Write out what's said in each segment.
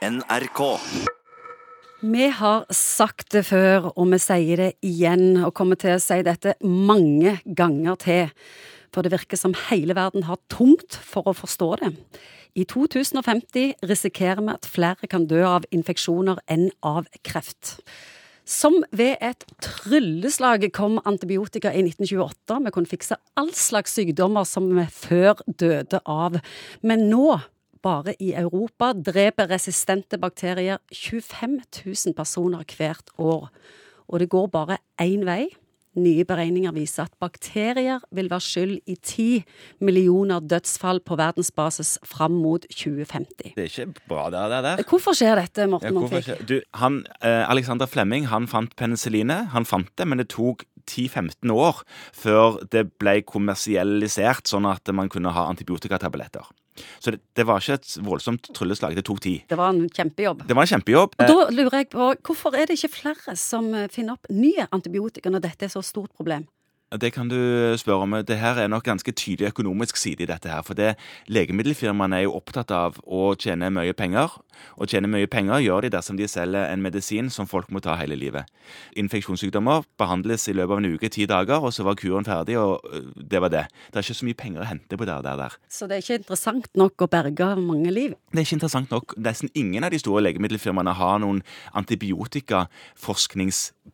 NRK. Vi har sagt det før, og vi sier det igjen, og kommer til å si dette mange ganger til. For det virker som hele verden har tungt for å forstå det. I 2050 risikerer vi at flere kan dø av infeksjoner enn av kreft. Som ved et trylleslag kom antibiotika i 1928. Vi kunne fikse all slags sykdommer som vi før døde av. Men nå, bare i Europa, dreper resistente bakterier 25 000 personer hvert år. Og det går bare én vei. Nye beregninger viser at bakterier vil være skyld i 10 millioner dødsfall på verdensbasis fram mot 2050. Det er ikke bra, det der. Hvorfor skjer dette, Morten Ja, Montvik? Du, han, eh, Alexander Flemming han fant penicillinet. Han fant det, men det tok 10-15 år før det ble kommersialisert, sånn at man kunne ha antibiotikatabletter. Så det, det var ikke et voldsomt trylleslag. Det tok tid. Det var en kjempejobb. Det var en kjempejobb. Og da lurer jeg på, Hvorfor er det ikke flere som eh, finner opp nye antibiotika når dette er så stort problem? Eh, Det kan du spørre om. Det her er nok ganske tydelig økonomisk side i dette her. For det, legemiddelfirmaene er jo opptatt av å tjene mye penger. Og tjene mye penger gjør de dersom de selger en medisin som folk må ta hele livet. Infeksjonssykdommer behandles i løpet av en uke, ti dager, og så var kuren ferdig, og øh, det var det. Det er ikke så mye penger å hente på det der. der. Så det er ikke interessant nok å berge mange liv? Det er ikke interessant nok. Nesten ingen av de store legemiddelfirmaene har noen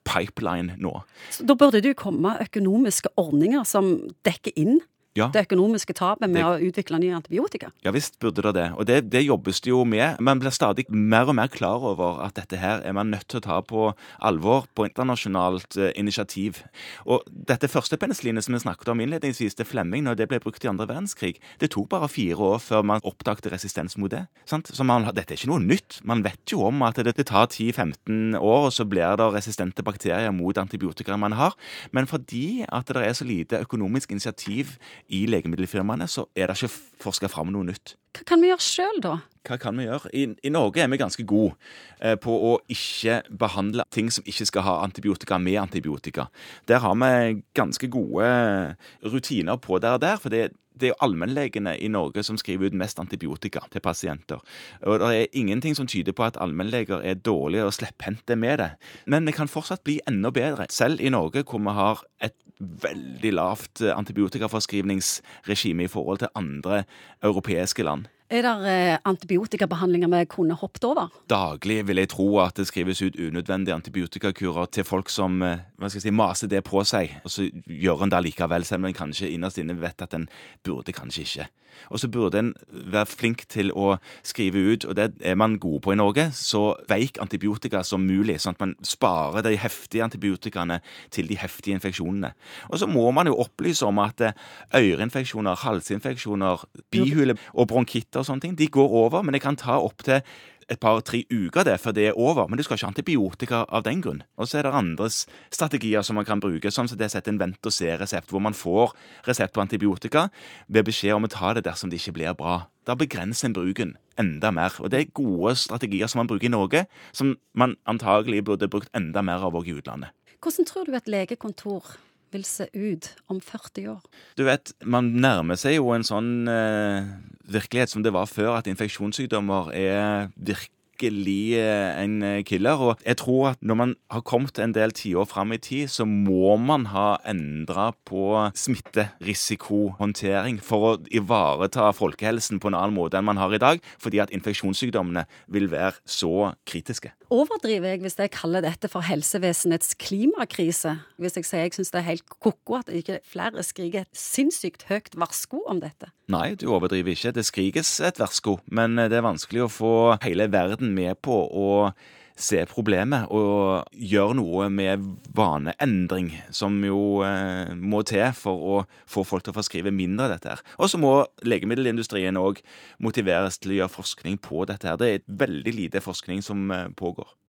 antibiotikaforskningspipeline nå. Så da burde det jo komme økonomiske ordninger som dekker inn Ja. det økonomiske tapet med Det- å utvikle nye antibiotika. Ja visst burde det det, og det, det jobbes det jo med. Man blir stadig mer og mer klar over at dette her er man nødt til å ta på alvor på internasjonalt eh, initiativ. Og dette første penicillinet som vi snakket om innledningsvis til Flemming, når det ble brukt i andre verdenskrig, det tok bare fire år før man oppdaget resistens mot det. Sant? Så man, dette er ikke noe nytt. Man vet jo om at det, det tar 10-15 år, og så blir det resistente bakterier mot antibiotika man har. Men fordi at det er så lite økonomisk initiativ i legemiddelfirmaene, så er det ikke forska fram noe nytt. Hva kan vi gjøre sjøl, da? Hva kan vi gjøre? I, I Norge er vi ganske gode eh, på å ikke behandle ting som ikke skal ha antibiotika med antibiotika. Der har vi ganske gode rutiner på det der, for det, det er jo allmennlegene i Norge som skriver ut mest antibiotika til pasienter. Og det er ingenting som tyder på at allmennleger er dårlige og slepphendte med det. Men det kan fortsatt bli enda bedre, selv i Norge hvor vi har et veldig lavt antibiotikaforskrivningsregime i forhold til andre europeiske land. Er det eh, antibiotikabehandlinger vi kunne hoppet over? Daglig vil jeg tro at det skrives ut unødvendige antibiotikakurer til folk som eh, hva skal jeg si, maser det på seg, og så gjør en det likevel, selv om en kanskje innerst inne vet at en burde kanskje ikke. Og så burde en være flink til å skrive ut, og det er man gode på i Norge, så veik antibiotika som mulig, sånn at man sparer de heftige antibiotikaene til de heftige infeksjonene. Og så må man jo opplyse om at øyreinfeksjoner, øreinfeksjoner, halsinfeksjoner, bihule og bronkitter og sånne ting, de går over, men det kan ta opptil et par-tre uker det før det er over, men du skal ikke ha antibiotika av den grunn. Og så er det andre strategier som man kan bruke, sånn som det setter en vent-og-se-resept, hvor man får resept på antibiotika ved beskjed om å ta det dersom det ikke blir bra. Da begrenser en bruken enda mer. Og det er gode strategier som man bruker i Norge, som man antagelig burde brukt enda mer av òg i utlandet. Hvordan tror du et legekontor vil se ut om 40 år? Du vet, man nærmer seg jo en sånn eh, virkelighet som det var før, at infeksjonssykdommer er virkelig eh, en eh, killer. Og jeg tror at når man har kommet en del tiår fram i tid, så må man ha endra på smitterisikohåndtering for å ivareta folkehelsen på en annen måte enn man har i dag, fordi at infeksjonssykdommene vil være så kritiske. Overdriver jeg hvis jeg kaller dette for helsevesenets klimakrise? Hvis jeg sier jeg syns det er helt ko-ko at ikke flere skriker et sinnssykt høyt varsko om dette? Nei, du overdriver ikke. Det skrikes et varsko, men det er vanskelig å få hele verden med på å se problemet og gjøre noe med vaneendring, som jo eh, må til for å få folk til å forskrive mindre av dette. her. Og så må legemiddelindustrien òg motiveres til å gjøre forskning på dette. her. Det er veldig lite forskning som eh, pågår.